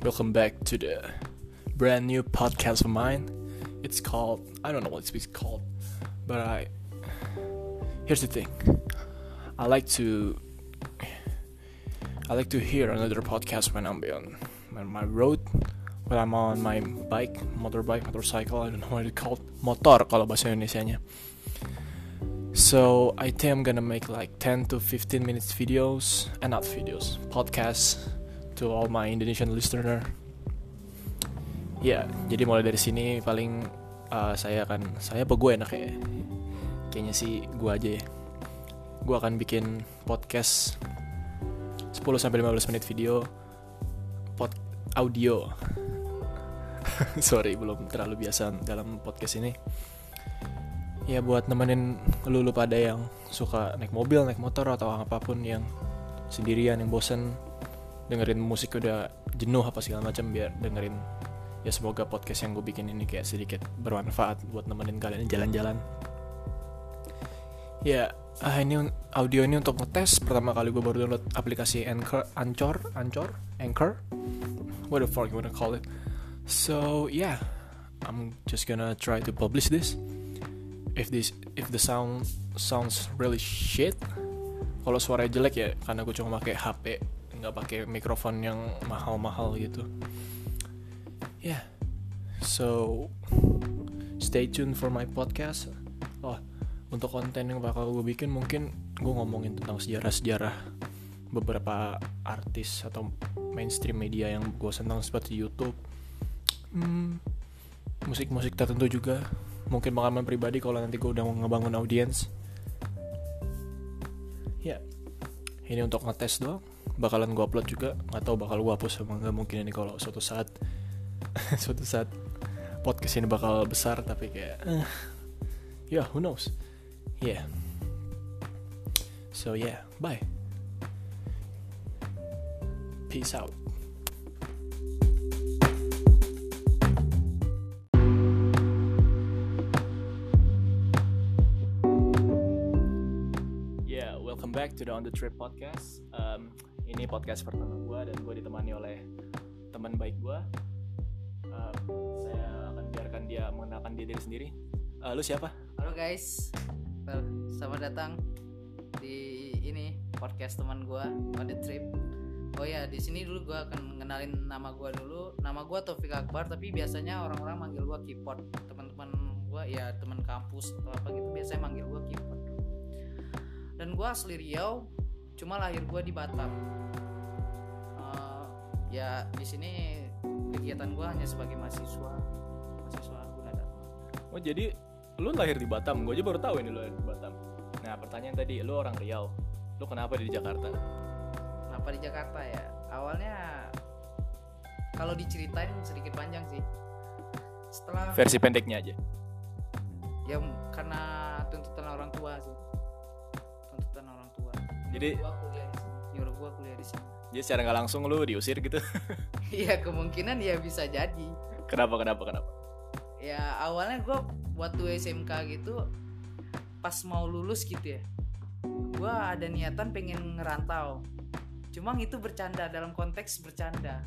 Welcome back to the brand new podcast of mine. It's called I don't know what it's called, but I here's the thing. I like to I like to hear another podcast when I'm on, my road, when I'm on my bike, motorbike, motorcycle, I don't know what it's called, motor kalau bahasa Indonesia-nya. So I think I'm gonna make like 10 to 15 minutes videos, and not videos, podcasts to all my Indonesian listener. Ya, yeah, jadi mulai dari sini paling uh, saya akan saya apa gue enak ya? Kayaknya sih gue aja ya. Gue akan bikin podcast 10 sampai 15 menit video pod audio. Sorry, belum terlalu biasa dalam podcast ini ya buat nemenin lu lu pada yang suka naik mobil naik motor atau apa pun yang sendirian yang bosen dengerin musik udah jenuh apa segala macam biar dengerin ya semoga podcast yang gue bikin ini kayak sedikit bermanfaat buat nemenin kalian jalan-jalan. Ya ah ini audio ini untuk ngetes. Pertama kali gue baru download aplikasi Anchor Anchor Anchor Anchor. What the fuck you wanna call it? So yeah I'm just gonna try to publish this. If this if the sound sounds really shit kalau suara jelek ya karena gue cuma pakai HP nggak pakai mikrofon yang mahal-mahal gitu. Ya yeah. so stay tuned for my podcast. Oh untuk konten yang bakal gue bikin mungkin gue ngomongin tentang sejarah-sejarah beberapa artis atau mainstream media yang gue senang seperti YouTube. Hmm, musik-musik tertentu juga. Mungkin pengalaman pribadi kalau nanti gue udah ngebangun audiens ya ini untuk ngetes doang bakalan gue upload juga nggak tahu bakal gue hapus sama nggak mungkin ini kalau suatu saat suatu saat podcast ini bakal besar tapi kayak uh, ya yeah, who knows? Yeah. So yeah bye. Peace out. Welcome back to the On The Trip podcast. Um, ini podcast pertama gue dan gue ditemani oleh teman baik gue. Uh, saya akan biarkan dia mengenalkan diri sendiri. Uh, lu siapa? Halo guys, selamat datang di ini podcast teman gue On The Trip. Oh ya, di sini dulu gue akan ngenalin nama gue dulu. Nama gue Taufik Akbar, tapi biasanya orang-orang manggil gue Kipot. Teman-teman gue ya teman kampus atau apa gitu biasanya manggil gue Kipot dan gue asli Riau cuma lahir gue di Batam. Uh, ya di sini kegiatan gue hanya sebagai mahasiswa mahasiswa Gunadarma oh jadi lu lahir di Batam? Gue aja baru tahu ini lu lahir di Batam. Nah pertanyaan tadi lu orang Riau. Lu kenapa di Jakarta? Kenapa di Jakarta ya? Awalnya kalau diceritain sedikit panjang sih. Setelah versi pendeknya aja. Ya karena tuntutan orang tua sih jadi gua kuliah nyuruh gua kuliah di sini jadi secara nggak langsung lu diusir gitu. Iya kemungkinan ya bisa jadi. Kenapa kenapa kenapa? Ya awalnya gua waktu SMK gitu pas mau lulus gitu ya gua ada niatan pengen ngerantau. Cuma itu bercanda dalam konteks bercanda.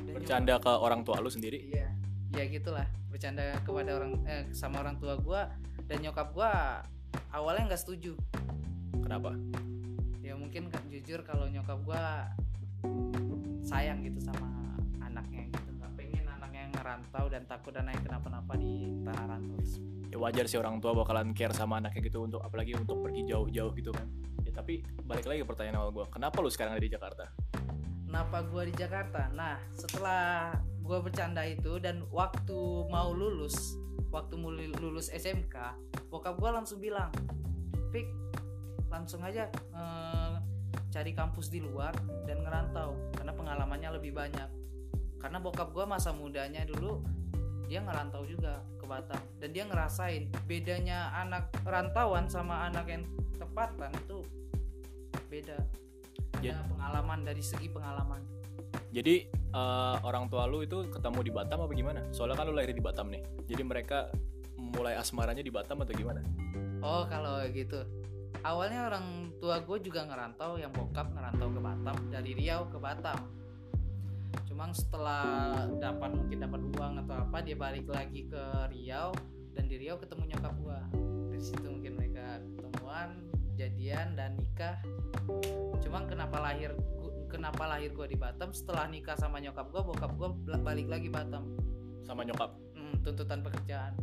Dan bercanda ke orang tua lu sendiri? Iya ya gitulah bercanda kepada orang eh, sama orang tua gua. Dan nyokap gua awalnya nggak setuju. Kenapa mungkin kan jujur kalau nyokap gue sayang gitu sama anaknya gitu. Nggak pengen anaknya ngerantau dan takut anaknya kenapa-napa di tanah rantau. Ya wajar sih orang tua bakalan care sama anaknya gitu untuk apalagi untuk pergi jauh-jauh gitu kan. Ya tapi balik lagi ke pertanyaan awal gue kenapa lu sekarang ada di Jakarta? Kenapa gue di Jakarta? Nah setelah gue bercanda itu dan waktu mau lulus waktu mau lulus SMK bokap gue langsung bilang Fik langsung aja uh, cari kampus di luar dan ngerantau karena pengalamannya lebih banyak. Karena bokap gue masa mudanya dulu dia ngerantau juga ke Batam. Dan dia ngerasain bedanya anak rantauan sama anak yang tepatan itu beda. Ada ya. pengalaman dari segi pengalaman. Jadi uh, orang tua lu itu ketemu di Batam apa gimana? Soalnya kan lu lahir di Batam nih. Jadi mereka mulai asmaranya di Batam atau gimana? Oh kalau gitu awalnya orang tua gue juga ngerantau yang bokap ngerantau ke Batam dari Riau ke Batam. Cuma setelah dapat mungkin dapat uang atau apa dia balik lagi ke Riau dan di Riau ketemu nyokap gua. Dari situ mungkin mereka ketemuan jadian dan nikah. Cuma kenapa lahir kenapa lahir gua di Batam? Setelah nikah sama nyokap gua bokap bal- balik lagi Batam. Sama nyokap? Hmm, tuntutan pekerjaan.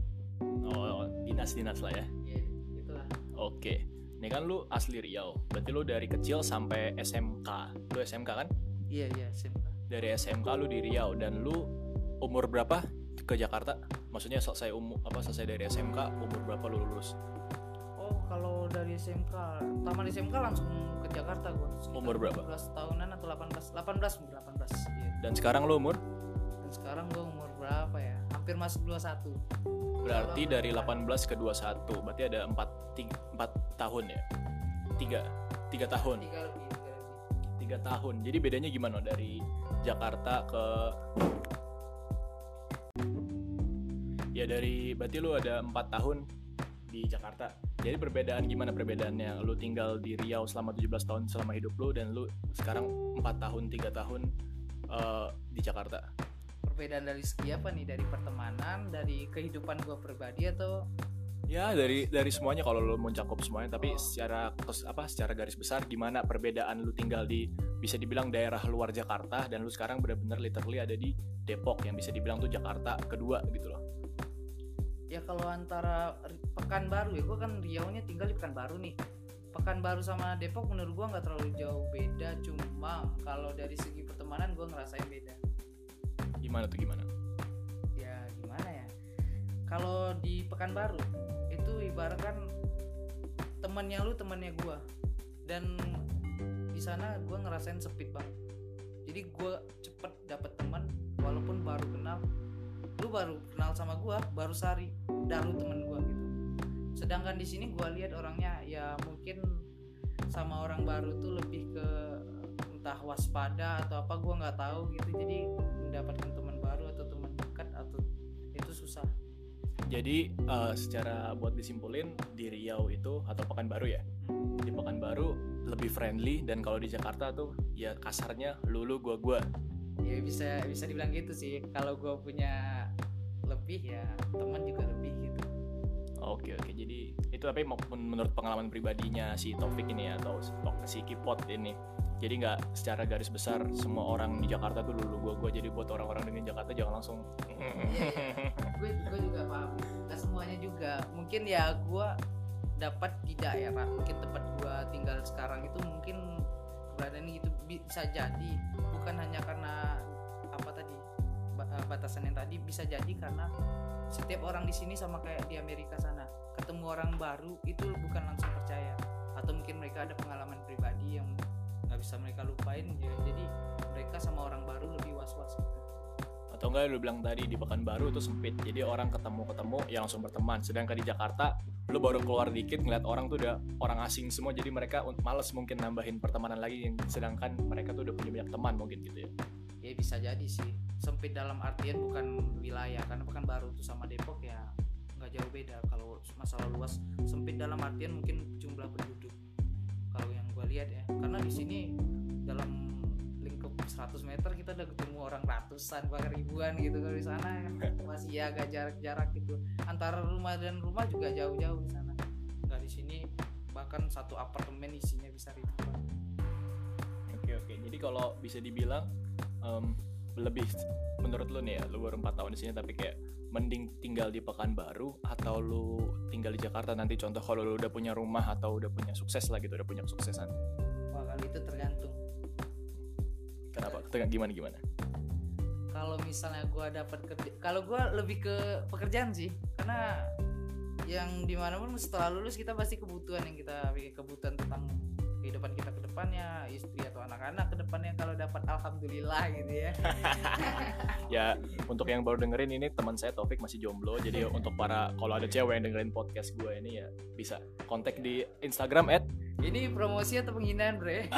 Oh dinas dinas lah ya? Iya, gitulah oke ini kan lu asli Riau berarti lu dari kecil sampai SMK lu SMK kan iya iya SMK dari SMK lu di Riau dan lu umur berapa ke Jakarta maksudnya selesai umur apa selesai dari SMK umur berapa lu lulus Oh, kalau dari SMK, taman SMK langsung ke Jakarta gua. Sekitar Umur berapa? 17 tahunan atau 18? 18, 18. Iya. dan sekarang lu umur Dan sekarang gua umur berapa ya? Hampir masuk 21. Berarti dari 18 ke 21 berarti ada 4 4 tahun ya? 3 3 tahun? Tiga lebih, tiga lebih. tiga tahun. Jadi bedanya gimana dari Jakarta ke ya dari berarti lu ada empat tahun di Jakarta. Jadi perbedaan gimana perbedaannya? Lu tinggal di Riau selama 17 tahun selama hidup lu dan lu sekarang empat tahun tiga tahun eh, di Jakarta Perbedaan dari segi apa nih? Dari pertemanan, dari kehidupan gua pribadi atau ya dari dari semuanya kalau lu mau cakup semuanya tapi secara kes- apa secara garis besar gimana perbedaan lu tinggal di bisa dibilang daerah luar Jakarta dan lu sekarang benar-benar literally ada di Depok yang bisa dibilang tuh Jakarta kedua gitu loh ya kalau antara Pekanbaru ya gua kan Riau-nya tinggal di Pekanbaru nih. Pekanbaru sama Depok menurut gua nggak terlalu jauh beda, cuma kalau dari segi pertemanan gua ngerasain beda. Gimana tuh gimana? Ya gimana ya? Kalau di Pekanbaru itu ibarat kan temannya lu temannya gua. Dan di sana gua ngerasain sepit banget. Jadi gua cepet dapet teman walaupun baru kenal. Lu baru kenal sama gua baru sehari dah lu temen gua gitu. Sedangkan di sini gua lihat orangnya ya mungkin sama orang baru tuh lebih ke entah waspada atau apa gua nggak tahu gitu. Jadi mendapatkan teman jadi eh, secara buat disimpulin di Riau itu atau Pekanbaru ya di Pekanbaru lebih friendly dan kalau di Jakarta tuh ya kasarnya lu lu gua gua. Ya bisa bisa dibilang gitu sih. Kalau gue punya lebih ya teman juga lebih gitu. Oke oke. Jadi itu tapi maupun menurut pengalaman pribadinya si Taufik ini ya atau si Kipot ini. Jadi nggak secara garis besar semua orang di Jakarta tuh dulu gua. Gua jadi buat orang-orang dengan Jakarta jangan langsung gue gue juga paham. Nggak semuanya juga. Mungkin ya gue dapat di daerah mungkin tempat gue tinggal sekarang itu mungkin keberadaan gitu bisa jadi. Bukan hanya karena apa tadi ba- batasan yang tadi bisa jadi karena setiap orang di sini sama kayak di Amerika sana ketemu orang baru itu bukan langsung percaya. Atau mungkin mereka ada pengalaman pribadi yang nggak bisa mereka lupain ya. Jadi mereka sama orang baru lebih was-was gitu. atau enggak lu bilang tadi di Pekanbaru itu sempit. Jadi orang ketemu-ketemu ya langsung berteman. Sedangkan di Jakarta lu baru keluar dikit ngeliat orang tuh udah orang asing semua. Jadi mereka males mungkin nambahin pertemanan lagi. Yang sedangkan mereka tuh udah punya banyak teman mungkin gitu ya. Ya bisa jadi sih. Sempit dalam artian bukan wilayah. Karena pekan baru tuh sama Depok ya nggak jauh beda. Kalau masalah luas sempit dalam artian mungkin jumlah penduduk. Kalau yang gue lihat ya karena di sini dalam lingkup 100 meter kita udah ketemu orang ratusan bahkan ribuan gitu kalau di sana kan masih ya agak jarak-jarak gitu. Antara rumah dan rumah juga jauh-jauh di sana. Nggak di sini bahkan satu apartemen isinya bisa ribuan. Oke oke. Jadi kalau bisa dibilang em, lebih menurut lu nih ya, lu baru 4 tahun di sini tapi kayak mending tinggal di Pekanbaru atau lu tinggal di Jakarta nanti contoh kalau lu udah punya rumah atau udah punya sukses lah gitu, udah punya kesuksesan. wah kalau itu tergantung Kenapa? Tengah gimana gimana? kalau misalnya gua dapat kerja kalau gua lebih ke pekerjaan sih karena yang di mana pun setelah lulus kita pasti kebutuhan yang kita kebutuhan tentang kehidupan kita ke depannya istri atau anak-anak ke depannya kalau dapat alhamdulillah gitu ya Ya untuk yang baru dengerin ini teman saya Taufik masih jomblo. Jadi untuk para kalau ada cewek yang dengerin podcast gue ini ya bisa kontak di Instagram at ini promosi atau penghinaan bre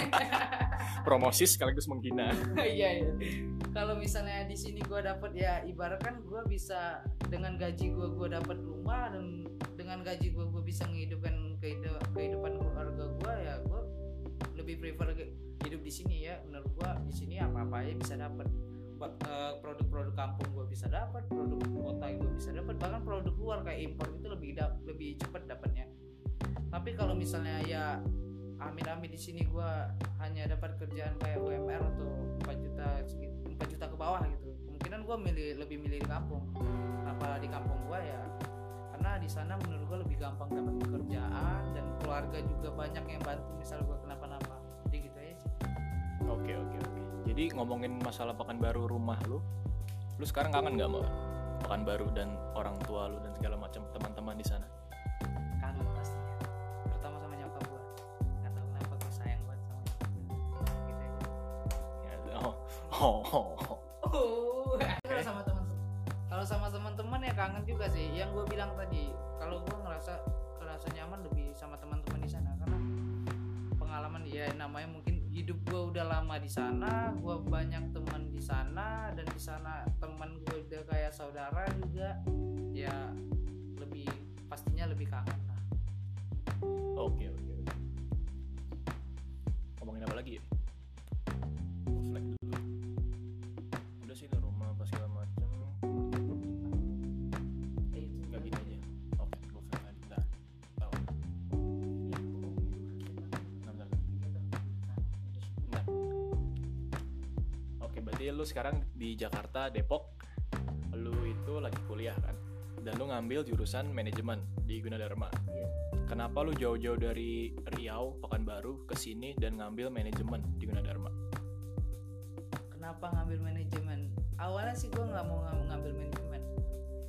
promosi sekaligus menghina. iya iya kalau misalnya di sini gua dapat ya ibarat kan gua bisa dengan gaji gua gua dapat rumah dan dengan gaji gua gua bisa menghidupkan kehidupan lebih prefer hidup di sini ya. Menurut gua di sini apa apa aja bisa dapat eh, produk-produk kampung gue bisa dapat produk kota gue bisa dapat bahkan produk luar kayak impor itu lebih dap lebih cepat dapatnya tapi kalau misalnya ya amit-amit di sini gue hanya dapat kerjaan kayak UMR atau 4 juta segit- 4 juta ke bawah gitu. Kemungkinan gue milih lebih milih di kampung. Kenapa di kampung gue ya karena di sana menurut gue lebih gampang dapat pekerjaan dan keluarga juga banyak yang bantu. Misal gue kenapa-napa Oke oke oke. Jadi ngomongin masalah Pekanbaru rumah lu, lu sekarang kangen nggak sama Pekanbaru dan orang tua lu dan segala macam teman-teman di sana? kangen pastinya pertama sama nyokap gue nggak tahu kenapa gue sayang banget sama nyokap gua. gitu aja Ya, oh, oh, oh, oh. oh kalau sama teman kalau sama teman-teman ya kangen juga sih yang gue bilang tadi kalau gue ngerasa ngerasa nyaman lebih sama teman-teman di sana karena pengalaman ya namanya mungkin hidup gue udah lama di sana gue banyak teman di sana dan di sana teman gue udah kayak saudara juga ya lebih pastinya lebih kangen lah Oke oke. Oke, berarti lu sekarang di Jakarta, Depok. Lu itu lagi kuliah kan? Dan lu ngambil jurusan manajemen di Gunadarma. Iya. Kenapa lu jauh-jauh dari Riau, Pekanbaru ke sini dan ngambil manajemen di Gunadarma? kenapa ngambil manajemen awalnya sih gue nggak mau ng- ngambil manajemen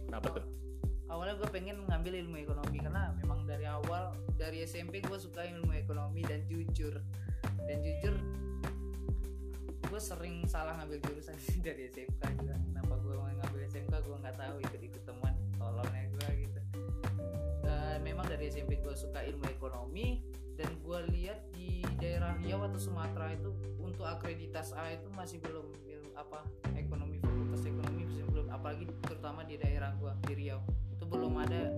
Kenapa tuh? awalnya gue pengen ngambil ilmu ekonomi karena memang dari awal dari SMP gue suka ilmu ekonomi dan jujur dan jujur gue sering salah ngambil jurusan dari SMK juga. Kenapa gue mau ngambil SMK gue nggak tahu ikut ikut teman tolongnya gue gitu. Dan memang dari SMP gue suka ilmu ekonomi dan gue lihat di daerah Riau atau Sumatera itu untuk akreditas A itu masih belum apa ekonomi fakultas ekonomi masih belum apalagi terutama di daerah gue di Riau. Itu belum ada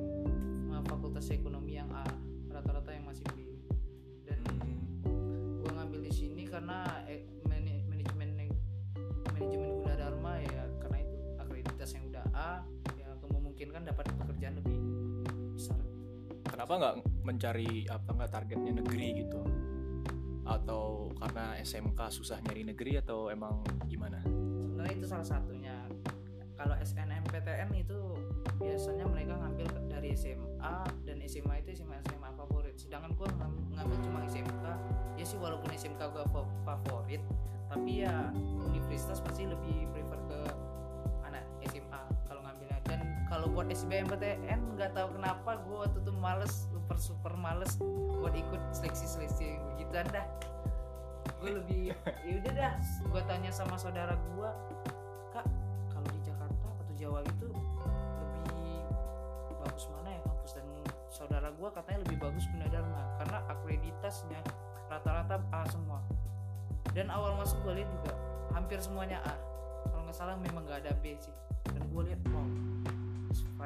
uh, fakultas ekonomi yang A Kenapa nggak mencari apa nggak targetnya negeri gitu? Atau karena SMK susah nyari negeri atau emang gimana? sebenarnya itu salah satunya kalau SNMPTN itu biasanya mereka ngambil dari SMA dan SMA itu SMA SMA favorit sedangkan gue ngambil cuma SMK ya sih walaupun SMK gue favorit tapi ya universitas pasti lebih prefer kalau buat SBMPTN nggak tahu kenapa gue waktu itu males super super males buat ikut seleksi seleksi begituan dah. Gue lebih ya udah dah gue tanya sama saudara gue kak kalau di Jakarta atau Jawa itu lebih bagus mana ya kampus? Dan saudara gue katanya lebih bagus Gunadarma karena akreditasnya rata-rata A semua. Dan awal masuk gue lihat juga hampir semuanya A. Kalau nggak salah memang nggak ada B sih. Dan gue lihat wow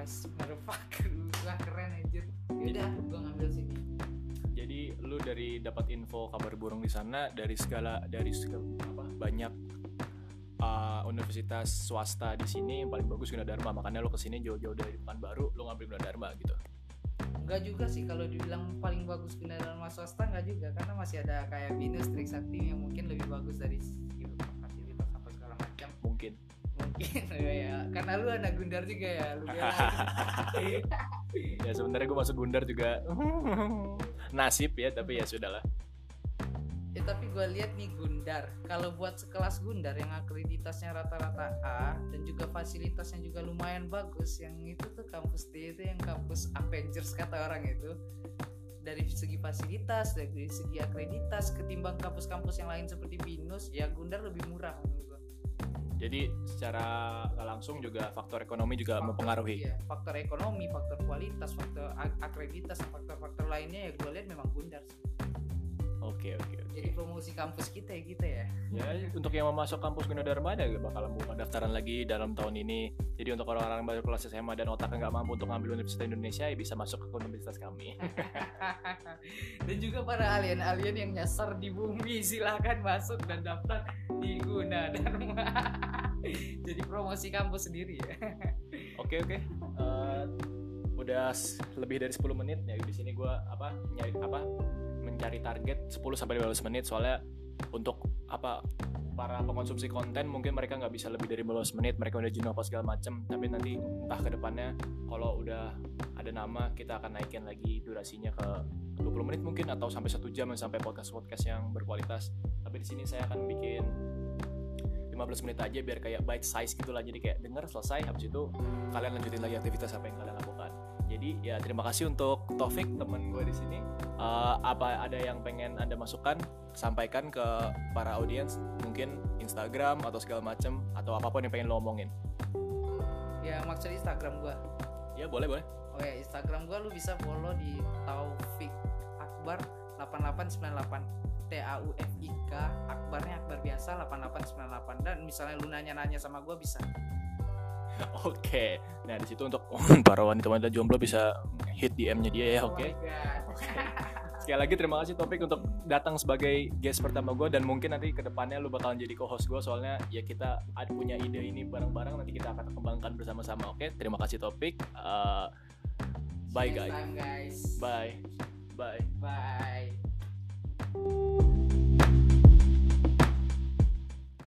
surprise motherfucker. Wah keren anjir. Yaudah gue ngambil sini. Jadi lu dari dapat info kabar burung di sana dari segala dari segala apa banyak uh, universitas swasta di sini yang paling bagus Gunadarma makanya lu ke sini jauh-jauh dari Pekanbaru lu ngambil Gunadarma gitu. Enggak juga sih kalau dibilang paling bagus Gunadarma swasta enggak juga. Karena masih ada kayak Binus Trisakti yang mungkin lebih bagus dari segi fasilitas apa segala macam. Mungkin. Mungkin. Ya karena lu anak Gundar juga ya lu ya sebenarnya gue masuk Gundar juga. Nasib ya tapi ya sudahlah. ya tapi gue lihat nih Gundar. Kalau buat sekelas Gundar yang akreditasnya rata-rata A dan juga fasilitasnya juga lumayan bagus yang itu tuh kampus D itu yang kampus Avengers kata orang itu. Dari segi fasilitas dari segi akreditas ketimbang kampus-kampus yang lain seperti Binus ya Gundar lebih murah menurut gua. Jadi secara langsung juga faktor ekonomi juga Faktor- mempengaruhi. iya, faktor ekonomi faktor kualitas faktor ak- akreditas faktor-faktor lainnya ya gue lihat memang Gundar sih. Oke oke oke. jadi promosi kampus kita ya kita ya Ya untuk yang mau masuk kampus Gunadarma ada bakal buka daftaran lagi dalam tahun ini. Jadi untuk orang-orang yang baru kelas SMA dan otaknya nggak mampu untuk ngambil Universitas Indonesia ya bisa masuk ke universitas kami. dan juga para alien-alien yang nyasar di bumi silahkan masuk dan daftar di Gunadarma jadi promosi kampus sendiri ya Oke oke. Eh, udah lebih dari 10 menit ya di sini gua apa nyari apa mencari target 10 sampai 15 menit soalnya untuk apa para pengonsumsi konten mungkin mereka nggak bisa lebih dari 15 menit mereka udah jenuh apa segala macem. Tapi nanti entah ke depannya kalau udah ada nama kita akan naikin lagi durasinya ke 20 menit mungkin atau sampai satu jam sampai podcast podcast yang berkualitas. Tapi di sini saya akan bikin 15 menit aja biar kayak bite size gitu lah. Jadi kayak denger selesai habis itu kalian lanjutin lagi aktivitas apa yang kalian lakukan jadi ya terima kasih untuk Taufik temen gue di sini. Eh, apa ada yang pengen anda masukkan sampaikan ke para audiens mungkin Instagram atau segala macem atau apa pun yang pengen lo omongin. Ya maksud Instagram gua. Ya boleh boleh. Oke Instagram gua lu bisa follow di Taufik Akbar 8898 T A U F I K Akbarnya Akbar biasa 8898 dan misalnya lu nanya-nanya sama gua bisa oke. Nah di situ untuk para wanita-wanita jomblo bisa hit DM-nya dia ya oke? Oh my God. Sekali lagi terima kasih Topik untuk datang sebagai guest pertama gue dan mungkin nanti ke depannya lu bakalan jadi co-host gue soalnya ya kita ada punya ide ini bareng-bareng nanti kita akan kembangkan bersama-sama oke? Terima kasih Topik Uh, bye guys. time, guys. Bye. Bye. Bye